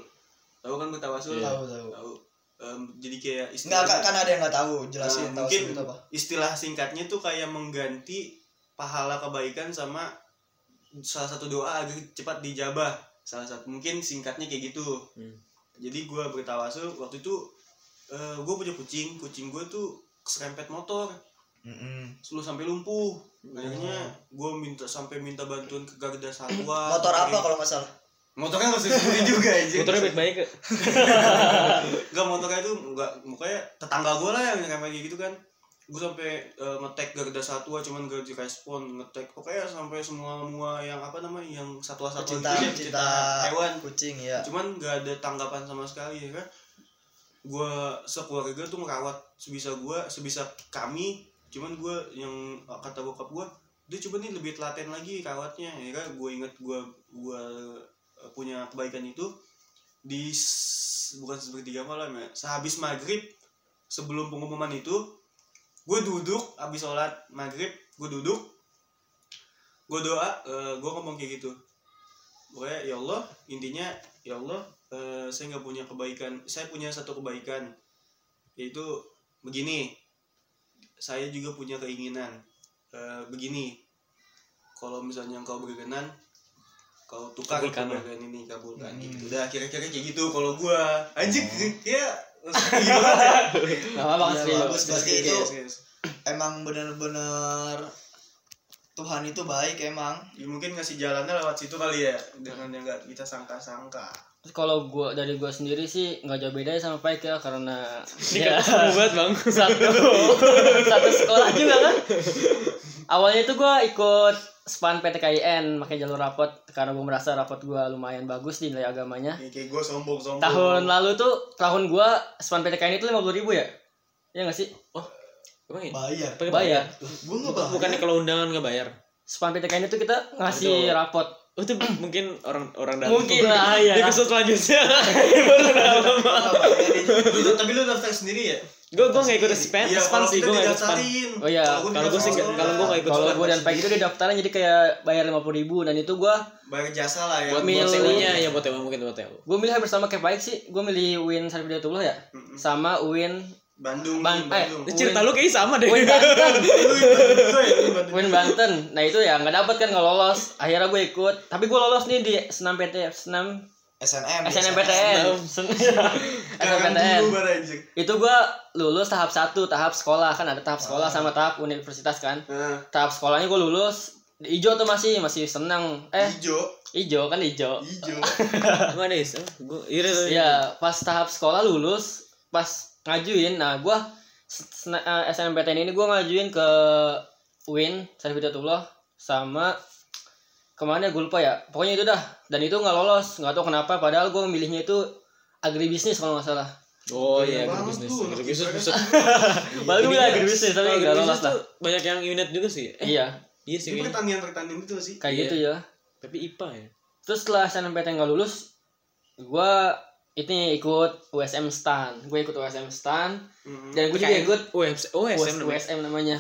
tahu kan bertawasul tahu tahu. Tahu. Em, jadi kayak Enggak, kan, istilah kan ada yang nggak tahu jelasin Nah, mungkin itu apa. istilah singkatnya tuh kayak mengganti pahala kebaikan sama salah satu doa agar cepat dijabah. Salah satu mungkin singkatnya kayak gitu. Hmm. jadi gue bertawasul waktu itu gue punya kucing. Kucing gue tuh keserempet motor. Mm-mm. selalu sampai lumpuh. Akhirnya gue minta sampai minta bantuan ke Garda Satwa. Motor apa kalau nggak salah? Motornya nggak disebutin juga aja motornya baik-baik ke? Enggak motornya itu enggak mukanya tetangga gue lah yang kayak gitu kan. Gue sampai eh, ngetek Garda Satwa cuman gak direspon ngetek pokoknya sampai semua semua yang apa namanya yang satwa-satwa gitu deh, pecinta hewan. kucing ya cuman gak ada tanggapan sama sekali ya kan gue sekeluarga tuh merawat sebisa gue sebisa kami. Cuman gue yang kata bokap gue dia coba nih lebih telaten lagi rawatnya. Ya kan gue inget gue gue eh, punya kebaikan itu di bukan sepertiga malam ya sehabis maghrib sebelum pengumuman itu gue duduk habis sholat maghrib gue duduk gue doa gue ngomong kayak gitu. Pokoknya ya Allah intinya ya Allah eh, saya nggak punya kebaikan saya punya satu kebaikan yaitu begini. Saya juga punya keinginan eh, begini. Kalau misalnya engkau berkenan kau tukar Kabulkan. kebaikan ini kabulkan. Hmm. gitu. Udah kira-kira kayak gitu kalau gua. Anjing kayak gimana ya Gak apa-apa Iya, serius. bagus. Itu emang bener-bener Tuhan itu baik emang. Ya, mungkin ngasih jalannya lewat situ kali ya dengan yang nggak kita sangka-sangka kalau gua dari gua sendiri sih nggak jauh bedanya sama Paik ya karena ini ya, seru banget bang satu satu sekolah juga kan. Awalnya itu gua ikut span PTKIN pakai jalur rapot karena gua merasa rapot gua lumayan bagus di nilai agamanya. ya, kayak gue sombong sombong Tahun lalu tuh tahun gua span PTKIN itu lima puluh ribu ya? Iya nggak sih? Emang iya? bayar Pakai Bayar. gue nggak bayar bukannya kalau undangan nggak bayar Span PTKIN itu kita ngasih rapot. Oh itu mungkin orang orang dalam Mungkin lah ya. di episode selanjutnya baru dalam Nggak bayar. Lu- tapi lu daftar sendiri ya gue gue nggak ikut span Iya, span sih gue nggak ikut span. Oh iya, kalau gue sih kalau gue nggak ikut Kalau gua dan Paik itu dia daftarnya jadi kayak bayar lima puluh ribu dan itu gua bayar jasa lah ya buat Milih. buat TU-nya ya buat TU mungkin buat TU gue milih hampir sama kayak Paik sih. Gue milih Win Sarfidayatullah ya. Mm-mm. Sama Win Bandung Bang- eh, Bandung cerita lu kayak sama deh Win Banten. Ya. Win Banten. Nah itu ya nggak dapet kan nggak lolos. Akhirnya gue ikut. Tapi gue lolos nih di senam PT senam SNM SNMPTN. SNMPTN. Itu gue lulus tahap satu tahap sekolah kan ada tahap sekolah sama tahap universitas kan. nah Tahap sekolahnya gue lulus. Ijo tuh masih masih senang. Eh hijau ijo kan ijo. hijau gue ada is gue iya iya Iya, pas tahap sekolah lulus, pas ngajuin, nah gua s- sena- eh, SNMPTN ini gua ngajuin ke Win, Sarfidatullah sama ke mana gue lupa ya. Pokoknya itu dah. Dan itu nggak lolos, nggak tahu kenapa. Padahal gua memilihnya itu agribisnis kalau nggak salah. oh iya agribisnis agribisnis bisa Padahal gue bilang agribisnis tapi nggak lolos agribisnis lah. banyak yang unit juga sih eh Iya, iya sih pertanian pertanian itu sih kayak Iya. gitu ya. tapi IPA ya Terus setelah SNMPTN nggak lulus, gua ini ikut USM STAN. Gue ikut USM STAN Mm. dan gue juga ikut USM oh SM namanya USM namanya.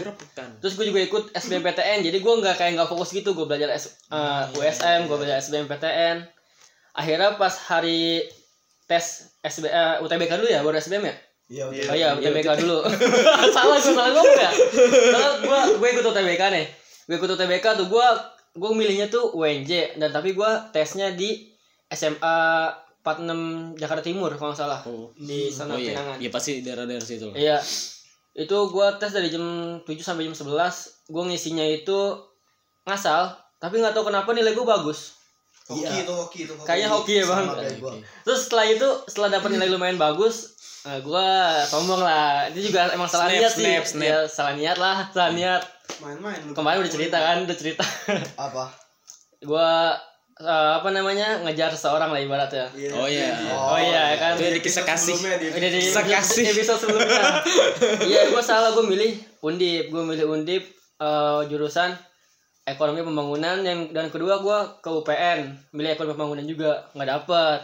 Terus gue juga ikut SBMPTN, jadi gue nggak kayak nggak fokus gitu, gue belajar S, eh, USM, gue belajar SBMPTN. Akhirnya pas hari tes SB, eh, UTBK dulu ya, baru SBM ya? iya Iya. Oh iya, Iya, UTBK dulu. salah gue salah ngomong ya. Soalnya gue gue ikut UTBK nih. Gue ikut UTBK tuh gue gue milihnya tuh UNJ dan tapi gue tesnya di SMA 46 Jakarta Timur kalau nggak salah Oh. di sana Oh iya, Pinangan. iya pasti daerah-daerah situ lah. Iya. Itu gua tes dari jam 7 sampai jam 11. Gua ngisinya itu ngasal, tapi nggak tahu kenapa nilai gua bagus. Hoki Iya. itu hoki itu. Kayaknya hoki ya, Bang. Kayak. Terus setelah itu, setelah dapat nilai lumayan bagus, nah gua sombong lah. Itu juga emang salah Snap, niat sih. snap, snap. Ya, salah niat lah, salah niat. Main-main lu. Kemarin udah cerita kan, udah cerita. Apa? gua eh, apa namanya? ngejar seseorang lah ibaratnya. Iya, Oh iya. Oh, iya kan. Itu di kisah kasih. Udah di Kisah kasih. episode sebelumnya. Iya, gue salah gue milih Undip, gue milih Undip eh, jurusan ekonomi pembangunan yang dan kedua gue ke UPN milih ekonomi pembangunan juga nggak dapet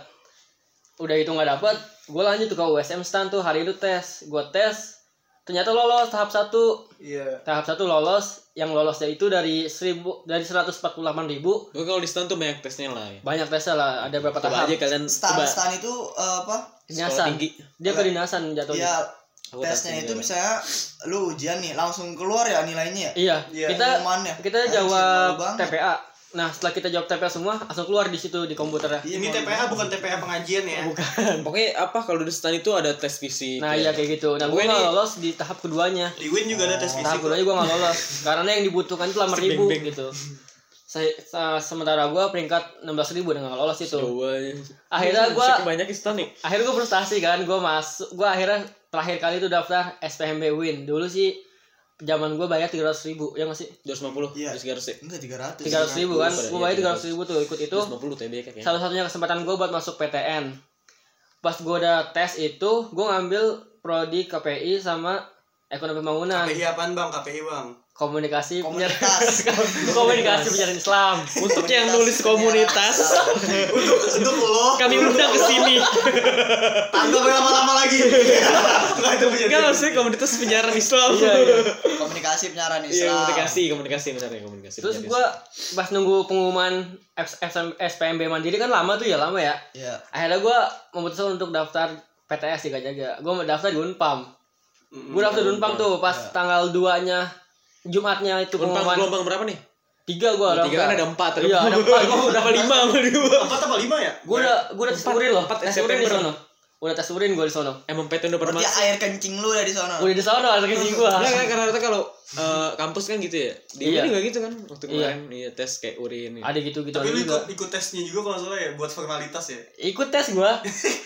udah itu nggak dapet gue lanjut ke USM stand tuh hari itu tes gue tes ternyata lolos tahap satu Iya. tahap satu lolos yang lolosnya itu dari seribu dari 148 ribu Gue kalau di stand tuh banyak tesnya lah. Ya. banyak tesnya lah ada berapa Coba tahap aja kalian Stan coba stan itu eh, apa? sekolah dinasan tinggi. dia kedinasan jatuhnya Ya Aku tesnya tes itu juga. misalnya lu ujian nih langsung keluar ya nilainya ya? Iya, Iya. kita kita jawab banget. TPA. Nah, setelah kita jawab TPA semua, langsung keluar di situ di komputernya. Iya, Ini TPA bukan TPA pengajian ya. Pokoknya apa kalau di stand itu ada tes fisik. Nah, iya kayak gitu. Nah, gue nggak lolos di tahap keduanya. Di Win juga ada tes Tahap fisik. keduanya gue nggak lolos karena yang dibutuhkan itu lama ribu gitu. Saya, sa- sementara gue peringkat 16 ribu dan nggak lolos itu. Jawabannya. Akhirnya gue banyak di stand nih. akhirnya gue frustasi kan gue masuk gue akhirnya terakhir kali itu daftar SPMB Win dulu sih zaman gue bayar 300 ribu ya nggak sih 250 Iya. terus 300 ya. Enggak 300. 300 ribu kan Iya, gue bayar iya, 300 ribu tuh ikut itu 250 TB kan ya. satu-satunya kesempatan gue buat masuk PTN pas gue udah tes itu gue ngambil prodi KPI sama ekonomi pembangunan KPI apaan bang? KPI bang. komunikasi Komunitas. komunikasi penyiaran Islam Untuk yang nulis komunitas, Untuk untuk lo. kami undang ke sini. Tanggal lama-lama lagi. Nggak itu. Enggak maksudnya komunitas penyiaran Islam. iya iya Komunikasi penyiaran Iya, Islam. komunikasi, komunikasi benar ya komunikasi. terus gue pas nunggu pengumuman SPMB mandiri kan lama tuh ya lama ya Iya. akhirnya gue memutuskan untuk daftar PTS di Gajaga gue daftar di Unpam gue di Unpam tuh pas Iya. tanggal 2 nya Jumatnya itu pengumuman gelombang berapa nih? tiga gue daftar Tiga kan ada empat. iya ada empat gue udah lima. Empat apa lima ya? gue udah gue udah tes urin loh empat tes urin di September. Sono udah tes urin gue di sono Emang PT udah pernah Berarti air kencing lu dari sana. udah di sono ada kecil gue Enggak kan karena kalau eh, kampus kan gitu ya. Di Iya. juga gitu kan waktu Iya. kemarin iya tes kayak urin. gitu. ada gitu gitu Tapi lu ikut ikut tesnya juga kalau salah ya buat formalitas ya. ikut tes gue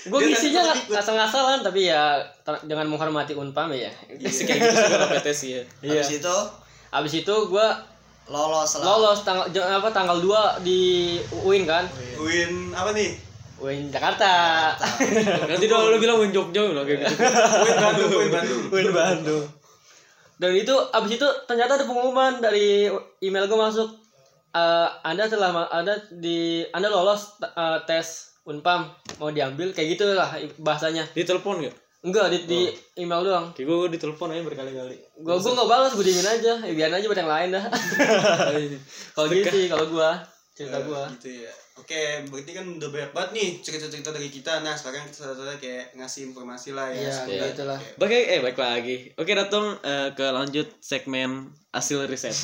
gue tetap nggak ikut. asal-asalan tapi ya dengan menghormati Unpam ya Tes kayak gitu sih kalau PT sih ya. iya Habis itu abis itu gue lolos lah. lolos tanggal apa tanggal 2 di UIN kan Win apa nih? UIN Jakarta. Nanti dong lu bilang Win Jogja lah kayak gitu. Win Bandung, Win Bandung. UIN Bandung. Dan itu abis itu ternyata ada pengumuman dari email gue masuk. Eh, anda telah anda di anda lolos eh, tes Unpam. Mau diambil kayak gitu lah bahasanya. Di telepon enggak? enggak di, di email doang. Kayak gue di telepon aja berkali-kali. gue gue nggak balas gue diemin aja. Ya, biarin aja buat yang lain dah. Kalau gitu sih kalau gue cerita gue Gitu ya. Oke, berarti kan udah banyak banget nih cerita-cerita dari kita. Nah, sekarang kita saudara kayak ngasih informasi lah ya. Iya, Semoga- gitu lah. Oke. Oke, eh baik lagi. Oke, datang eh, ke lanjut segmen hasil riset.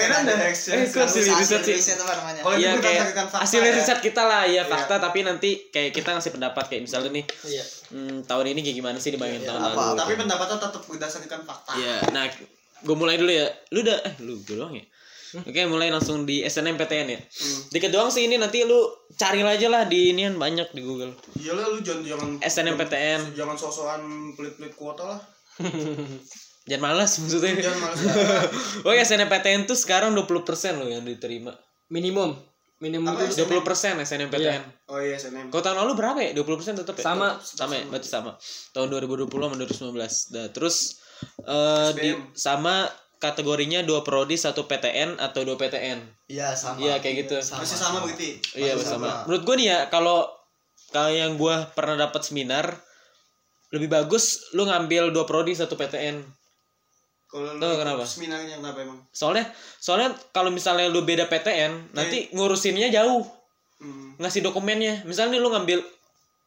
Ada action. Eh, kok hasil Hasil riset sih? riset apa namanya? Iya ini kayak hasil ya? riset kita lah ya Iya. fakta tapi nanti kayak kita ngasih pendapat kayak misalnya nih iya hmm, tahun ini kayak gimana sih dibandingin Iya, tahun lalu. Tapi pendapatnya tetap berdasarkan fakta. Iya, nah gue mulai dulu ya. Lu udah eh lu gue doang ya. Oke, mulai langsung di SNMPTN ya. Hmm. Dikit doang sih ini nanti lu cari aja lah di inian banyak di Google. Iyalah lu jangan jangan SNMPTN. jangan sosokan pelit-pelit kuota lah. Jangan malas maksudnya. Jangan malas. Oke, SNMPTN tuh sekarang 20% loh yang diterima. minimum minimum Apa itu 20% SNMPTN. Oh iya SNM. Kau tahun lalu berapa ya? 20% tetap ya? Sama. Sama ya, berarti sama. Tahun 2020 sama 2019. Nah, terus eh di, sama kategorinya dua prodi, satu PTN atau dua PTN. Iya sama. Iya, kayak gitu. Masih sama berarti. Iya Masih bersama. sama. Menurut gue nih ya kalau kalau yang gue pernah dapat seminar lebih bagus lu ngambil dua prodi satu PTN. Kalau lu kenapa? Seminarnya kenapa emang? Soalnya soalnya kalau misalnya lu beda PTN nanti ngurusinnya jauh. Hmm. ngasih dokumennya. Misalnya nih lu ngambil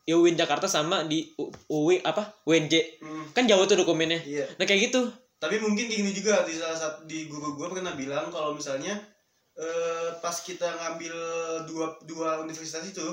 ya UIN Jakarta sama di UI apa? UNJ Hmm, kan jauh tuh dokumennya. Iya. Nah kayak gitu. Tapi mungkin kayak gini juga di salah satu di guru gue pernah bilang kalau misalnya eh, pas kita ngambil dua dua universitas itu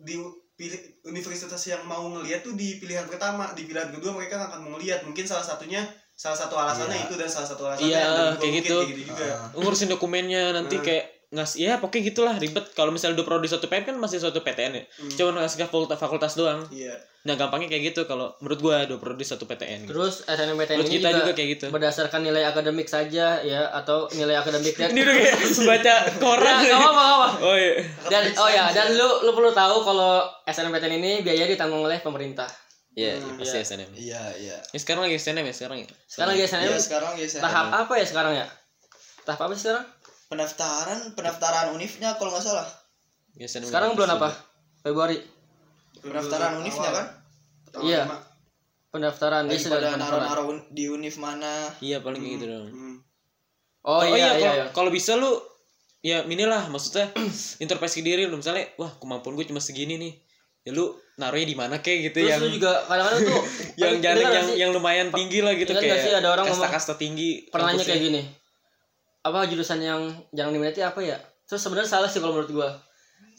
di pilih universitas yang mau ngelihat tuh di pilihan pertama di pilihan kedua mereka akan mau ngelihat mungkin salah satunya salah satu alasannya Iya. itu dan salah satu alasannya Iya, kayak mungkin gitu. kayak gitu juga Ah. ngurusin dokumennya nanti Hmm. kayak ngasih ya pokoknya gitulah ribet kalau misalnya udah prodi satu PM kan masih suatu PTN ya Hmm. cuma ngasih ke fakultas, fakultas doang iya nah gampangnya kayak gitu kalau menurut gua dua prodi satu PTN gitu. Terus SNMPTN menurut ini kita juga, juga kayak gitu berdasarkan nilai akademik saja ya atau nilai akademik dan ini udah kayak baca koran Nah, nggak apa nggak apa. oh iya Dan oh ya, dan lu lu perlu tahu kalau SNMPTN ini biaya ditanggung oleh pemerintah. Iya Hmm, pasti iya. SNM Iya, iya. ya, sekarang lagi SNM ya sekarang ya Sekarang lagi SNM Iya, sekarang ya saya tahap apa ya sekarang ya? Tahap apa sih sekarang? pendaftaran pendaftaran unifnya kalau nggak salah. Ya, SNM Sekarang bulan apa? Februari. Pendaftaran unifnya kan? Tahun Iya. Pendaftaran dia Lagi sudah pada pendaftaran. naruh-naruh di univ mana. iya paling kayak gitu dong Hmm. Oh, iya iya kalau iya. kalau bisa lu ya inilah maksudnya introspeksi diri lu misalnya wah kemampuan gue cuma segini nih ya lu naruhnya di mana kayak gitu Terus yang lu juga kadang-kadang tuh yang dengar yang sih? yang lumayan tinggi lah gitu kayak sih ada orang kasta-kasta tinggi pernah nanya kayak gini. Apa jurusan yang jangan diminati apa ya? Terus sebenarnya salah sih kalau menurut gua.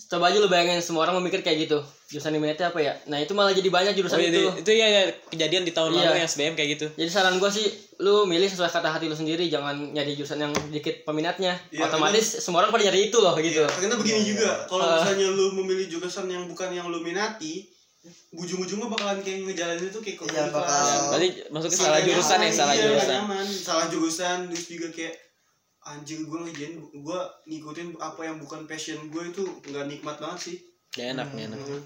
Coba aja lu bayangin semua orang memikir kayak gitu. Jurusan diminati apa ya? Nah, itu malah jadi banyak oh, jurusan iya, itu. itu ya, ya kejadian di tahun Iya. lalu yang SBM kayak gitu Jadi saran gua sih lu milih sesuai kata hati lu sendiri, jangan nyari jurusan yang dikit peminatnya. Iya, Otomatis semua orang pada nyari itu loh gitu. Iya, karena begini Iya, juga, iya. kalau Ah. misalnya lu memilih jurusan yang bukan yang lu minati, ujung-ujungnya bakalan kayak ngejalanin itu kayak Iya, bakal- ya, berarti masuknya Salah salah jurusan ya salah iya, jurusan nyaman. salah jurusan terus juga kayak anjir gue ngejain gue ngikutin apa yang bukan passion gue itu nggak nikmat banget sih ya enak nih enak Hmm.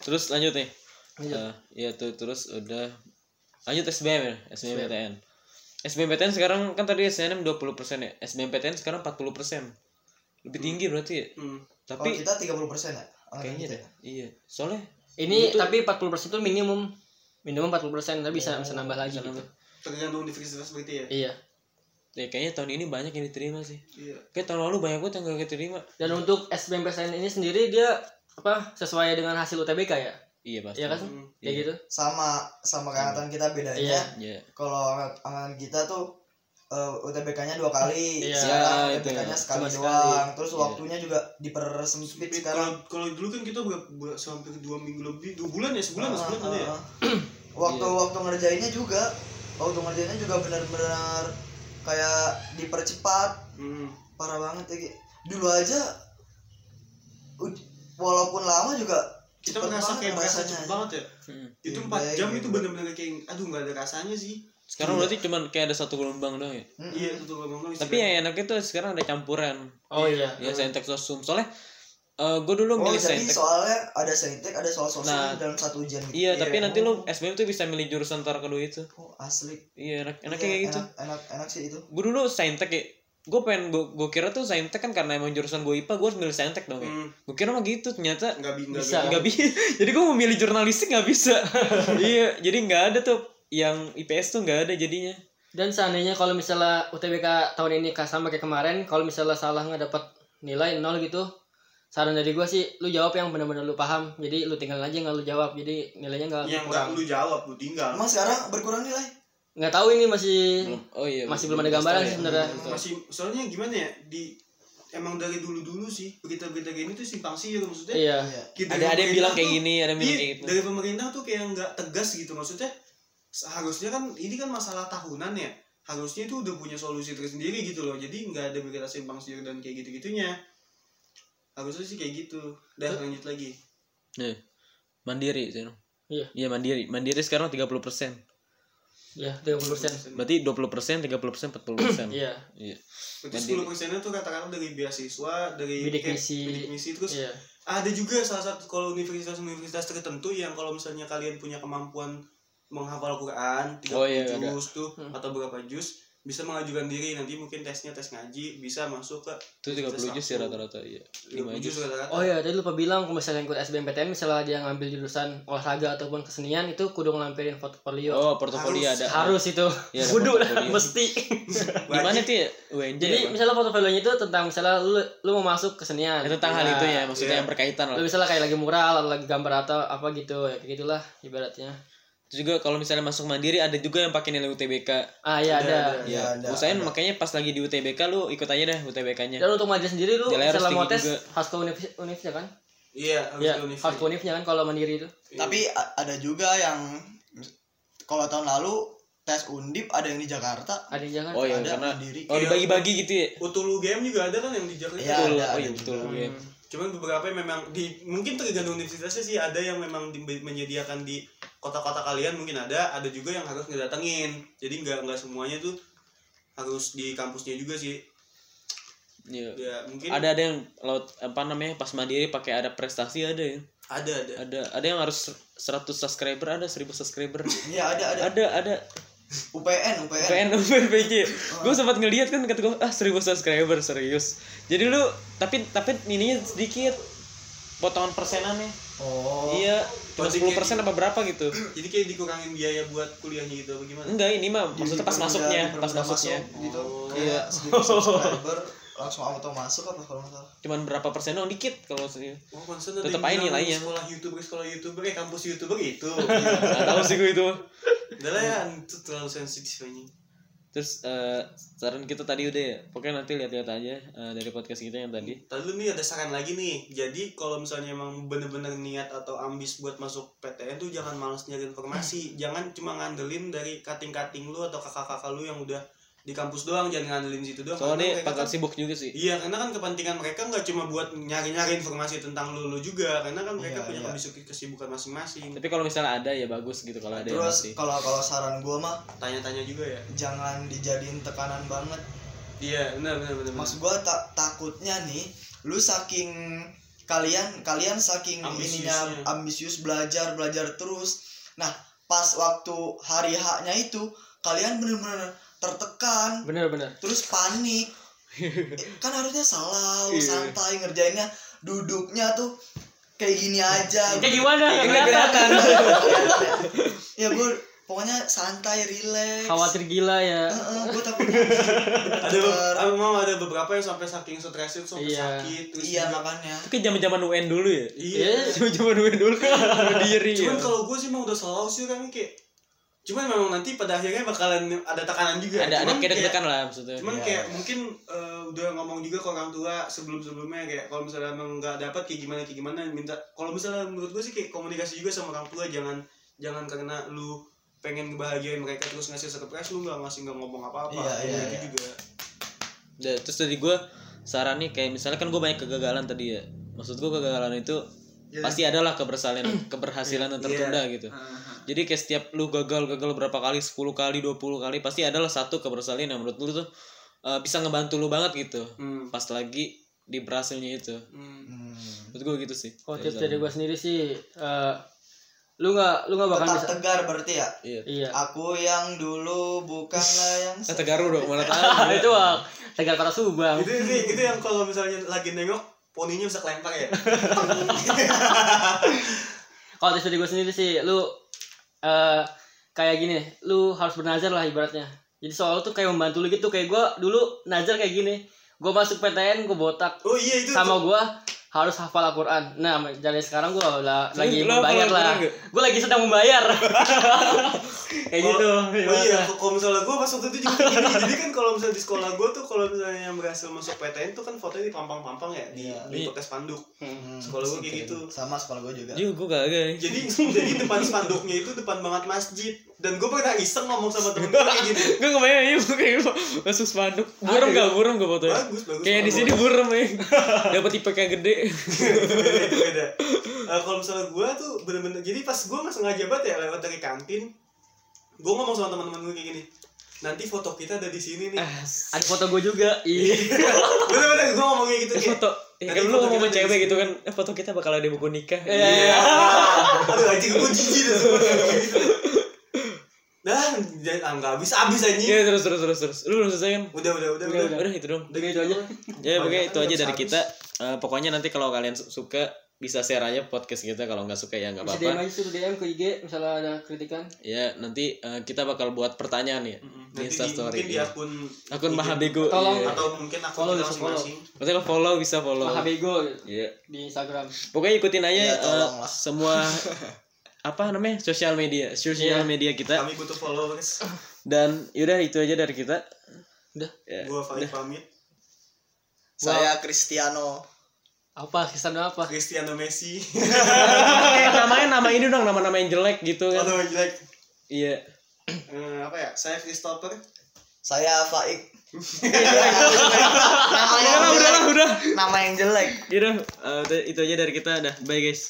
terus lanjut nih Lanjut. Eh, ya tuh terus udah lanjut SBM ya SBM. SBMPTN SBMPTN sekarang kan tadi SNM 20% ya SBMPTN sekarang 40% lebih tinggi berarti ya Hmm. Tapi kita 30% ya? Kayaknya kita deh ya? iya soalnya Ini Itu- tapi 40% itu minimum. Minimum 40%, tapi bisa bisa nambah lagi bisa gitu. nambah. tergantung universitas berarti ya Iya. Ya kayaknya tahun ini banyak yang diterima sih iya kayak tahun lalu banyak banget yang gak keterima Dan untuk SBMPTN ini sendiri dia apa sesuai dengan hasil UTBK ya? iya pasti Iya kan? Hmm. Kayak Iya. gitu. Sama sama kayak angkatan kita bedanya. Iya. Iya. Kalau angkat- angkatan kita tuh eh, UTBK-nya dua kali, Iya, sekarang itu. UTBK-nya sekali Cuma doang. sekali. Terus Iya. waktunya juga dipersempit sekarang. kalau kalau dulu kan kita ber- sampai dua minggu lebih dua bulan ya sebulan Ah, sebulan ada ya ah, ah. waktu waktu ngerjainnya juga waktu ngerjainnya juga benar-benar kayak dipercepat. Hmm. parah banget ya dulu aja walaupun lama juga kita cepet merasa banget kayak merasa cepet banget ya. Hmm. itu Iya, empat jam gitu. itu bener-bener kayak aduh nggak ada rasanya sih. Sekarang berarti cuman kayak ada satu gelombang doang ya? Iya itu tuh ngomong tapi yang enaknya tuh sekarang ada campuran. Oh iya. ya saintek sosum soalnya gue dulu oh milih jadi saintek. soalnya ada saintek ada soal sosial Nah, dalam satu ujian gitu. iya tapi Oh. nanti lu SBM tuh bisa milih jurusan antara kedua itu. Oh, asli. Iya enak enaknya Iya, kayak gitu. enak, enak enak sih itu. Gue dulu saintek ya. Gue pengen gue kira tuh saintek kan karena emang jurusan gue IPA gue harus milih saintek dong ya. Hmm, gue kira mah gitu ternyata nggak bi- Bisa. bi- nggak bisa jadi gue mau milih jurnalistik nggak bisa. Iya jadi nggak ada tuh. Yang IPS tuh nggak ada jadinya. Dan seandainya kalau misalnya UTBK tahun ini sama kayak kemarin, kalau misalnya salah nggak dapat nilai nol gitu, saran dari gua sih lu jawab yang benar-benar lu paham. Jadi lu tinggal aja nggak lu jawab. Jadi nilainya nggak yang nggak kurang. lu jawab lu tinggal emang sekarang berkurang nilai Nggak tahu ini masih belum oh iya masih belum ada gambaran sih sebenarnya. Belum tahu. masih soalnya gimana ya di emang dari dulu dulu sih berita-berita gini tuh simpang siur maksudnya Iya. iya Kita ada ada yang bilang kayak gini ada yang bilang Iya, kayak gitu dari pemerintah tuh kayak nggak tegas gitu maksudnya harusnya kan ini kan masalah tahunan ya harusnya itu udah punya solusi tersendiri gitu loh jadi nggak ada berita simpang siur dan kayak gitu harusnya sih kayak gitu udah lanjut lagi Nih, mandiri sih Iya. iya mandiri mandiri sekarang 30% Iya, 30%. berarti 20% 30% 40% Iya. iya berarti Mandiri. 10 persennya tuh katakanlah dari beasiswa dari Bidik kayak misi. bidik misi terus Iya. ada juga salah satu kalau universitas-universitas tertentu yang kalau misalnya kalian punya kemampuan menghafal Quran 30 Oh, iya, ada. juz tuh Hmm. atau berapa juz bisa mengajukan diri nanti mungkin tesnya tes ngaji bisa masuk ke Itu 30 juz sih Satu. rata-rata iya. 5 lima juz. juz rata-rata. Oh iya, tadi lupa bilang kalau misalnya ikut SBMPTN misalnya dia ngambil jurusan olahraga ataupun kesenian itu kudu ngelampirin portofolio. Oh, portofolio Harus- ada. Harus itu. Iya, ada kudu lah, mesti. Gimana tuh ya? UNJ Jadi apa? misalnya portofolionya itu tentang misalnya lu lu mau masuk kesenian. Ya, tentang hal Nah, itu ya, maksudnya iya. yang berkaitan lah. Lu misalnya kayak lagi mural atau lagi gambar atau apa gitu ya kayak gitulah ibaratnya. Juga kalau misalnya masuk mandiri ada juga yang pakai nilai UTBK. Ah iya Ada, ada. ada. Iya, Ya, ada, usahain ada. makanya pas lagi di UTBK lu ikut aja deh UTBK-nya. Dan untuk mandiri sendiri lu misalnya mau tinggi tes juga. harus ke univ univnya kan? iya harus Iya, ke univ. harus ke univnya kan kalau mandiri itu. Tapi a- ada juga yang kalau tahun lalu tes undip ada yang di Jakarta. Ada yang jangan. Oh iya, Ada karena mandiri. oh dibagi-bagi gitu ya. Utulu game juga ada kan yang di Jakarta Iya, ada, Oh iya betul. iya. Hmm. Cuman beberapa yang memang di mungkin tergantung universitasnya sih ada yang memang di- menyediakan di kota-kota kalian mungkin ada ada juga yang harus ngedatengin jadi nggak nggak semuanya tuh harus di kampusnya juga sih Iya. ya mungkin Ada ada yang laut apa namanya pas mandiri pakai ada prestasi ada ya. ada ada Ada ada yang harus 100 subscriber ada 1000 subscriber. Iya, ada ada. ada ada UPN, UPN. PN PPJ gue sempat ngeliat kan kata gue ah 1000 subscriber serius jadi lu tapi tapi ininya sedikit potongan persenannya Oh. iya cuma Berarti 10 kayak persen apa berapa gitu jadi kayak dikurangin biaya buat kuliahnya gitu apa gimana enggak ini mah maksudnya pas masuknya pas masuknya masuk gitu. Oh. Kayak 1000 subscriber langsung auto masuk apa kalau nggak salah. cuman berapa persen dong dikit kalau sih Oh, yang aja bilang nilainya. Sekolah youtuber, sekolah youtuber, eh kampus youtuber itu. nggak tahu sih gue itu Udah lah ya, itu terlalu sensitif ini. terus eh, saran kita tadi udah ya pokoknya nanti lihat-lihat aja eh, dari podcast kita yang tadi Tadi lu nih ada saran lagi nih. Jadi kalau misalnya emang bener-bener niat atau ambis buat masuk PTN tuh jangan males nyari informasi. Jangan cuma ngandelin dari kating-kating lu atau kakak-kakak lu yang udah di kampus doang, jangan ngandelin situ doang. soalnya mereka bakal kan- sibuk juga sih Iya, karena kan kepentingan mereka nggak cuma buat nyari-nyari informasi tentang lu, lu juga, karena kan mereka Iya, punya iya. kesibukan masing-masing. tapi kalau misalnya ada ya bagus gitu kalau ada Terus kalau kalau saran gua mah Tanya-tanya juga ya. jangan dijadiin tekanan banget. Iya, benar benar benar. Maksud gua tak takutnya nih, lu saking kalian kalian saking ininya ambisius belajar belajar terus. Nah, pas waktu hari H-nya itu kalian bener-bener tertekan, Bener bener. terus panik. Kan harusnya salah, Iya. santai ngerjainnya, duduknya tuh kayak gini aja. Kayak gimana? Nggak Nggak kelihatan. ya gue pokoknya santai, relax. Khawatir gila ya. gue takutnya ada be- emang ada beberapa yang sampai saking stres itu sampai Iya. sakit terus iya makanya. itu kayak zaman zaman UN dulu ya iya zaman zaman UN dulu berdiri cuman ya. kalau gue sih emang udah selalu sih kan kayak cuman memang nanti pada akhirnya bakalan ada tekanan juga. Ada ada Cuman kayak kayak- deg-degan lah maksudnya. cuman Iya. kayak mungkin eh, udah ngomong juga ke orang tua sebelum sebelumnya kayak kalau misalnya emang nggak dapat kayak gimana kayak gimana minta kalau misalnya menurut gue sih kayak komunikasi juga sama orang tua jangan jangan karena lu pengen ngebahagiain mereka terus ngasih surprise lu nggak ngasih nggak ngomong apa-apa. Iya, iya, itu iya. juga. Nah, terus dari gue saran nih kayak misalnya kan gue banyak kegagalan tadi ya. Maksud gue kegagalan itu Iya. pasti adalah keberhasilan keberhasilan yang tertunda gitu jadi kayak setiap lu gagal gagal berapa kali 10 kali 20 kali pasti adalah satu keberhasilan yang menurut lu tuh uh, bisa ngebantu lu banget gitu Hmm. pas lagi di berhasilnya itu Hmm. Hmm. menurut gue gitu sih Oh Kayak tips dari gue sendiri sih. eh, lu nggak lu nggak bakal Tetap bisa. tegar berarti ya. iya Iya. Aku yang dulu bukanlah yang eh tegaru dong mana tahu itu bang. Tegar kota Subang. itu, itu, itu yang kalau misalnya lagi nengok poninya bisa kelempar ya Kalau tips dari gue sendiri sih, lu eh kayak gini, lu harus bernazar lah ibaratnya. Jadi soal tuh kayak membantu lu gitu, kayak gue dulu nazar kayak gini. Gue masuk PTN, gue botak. oh iya itu Sama gue harus hafal Al-Quran. Nah, dari sekarang gue lah, lagi membayar lah. Gue lagi sedang membayar. kayak gitu. Oh, oh iya, kalau misalnya gue pas waktu itu juga gini. Jadi kan kalau misalnya di sekolah gue tuh kalau misalnya yang berhasil masuk PTN tuh kan fotonya dipampang-pampang ya di Iya. di potes spanduk. Hmm, Sekolah gua kayak gitu. Sama sekolah gue juga. juga gue kagak Jadi jadi depan spanduknya itu depan banget masjid. Dan gue pernah iseng ngomong sama temen gue kayak gini. gue kebayang ya kayak gitu masuk spanduk burem gak burem gak fotonya Bagus bagus. kayak di sini burem ya dapat IPK gede itu beda. Eh, kalau misalnya gue tuh bener-bener jadi pas gue nggak sengaja banget ya lewat dari kantin, gue ngomong sama teman-teman gue kayak gini. Nanti foto kita ada di sini nih. Ah, Ada foto gue juga. Iya. Bener-bener gue ngomong kayak gitu eh, kayak. foto ya kan lu ngomong sama cewek gitu kan eh, foto kita bakal ada buku nikah Iya. Aduh anjing gue jijik dah ah, nggak habis habis anjing. Iya terus terus terus terus. Lu belum selesai kan? Udah udah udah Udah, udah. Udah itu dong. Udah gitu aja. Ya pokoknya kan itu aja dari habis. kita. Eh, pokoknya nanti kalau kalian su- suka bisa share aja podcast kita kalau nggak suka ya nggak Bisa DM apa-apa. aja suruh DM ke IG misalnya ada kritikan. Ya nanti eh, kita bakal buat pertanyaan ya Mm-mm. di Nanti Insta story. mungkin di akun Akun IG. Mahabego. Tolong. Iya. atau mungkin akun Follow, kita bisa follow. masing-masing. Maksudnya kalau follow bisa follow. Mahabego Iya. di Instagram. Pokoknya ikutin aja tolong lah. semua apa namanya sosial media sosial Iya. media kita Kami butuh followers. dan yaudah itu aja dari kita. Udah. Ya. Gua Farid pamit. Saya Cristiano. Apa kisan apa? Cristiano Messi. Eh, namanya nama ini dong nama-nama yang jelek gitu kan. Jelek. Iya. Eh, apa ya? Saya Christopher. Saya Faik. Nama udah. Nama yang jelek. Yaudah, eh, itu aja dari kita. Dah, bye guys.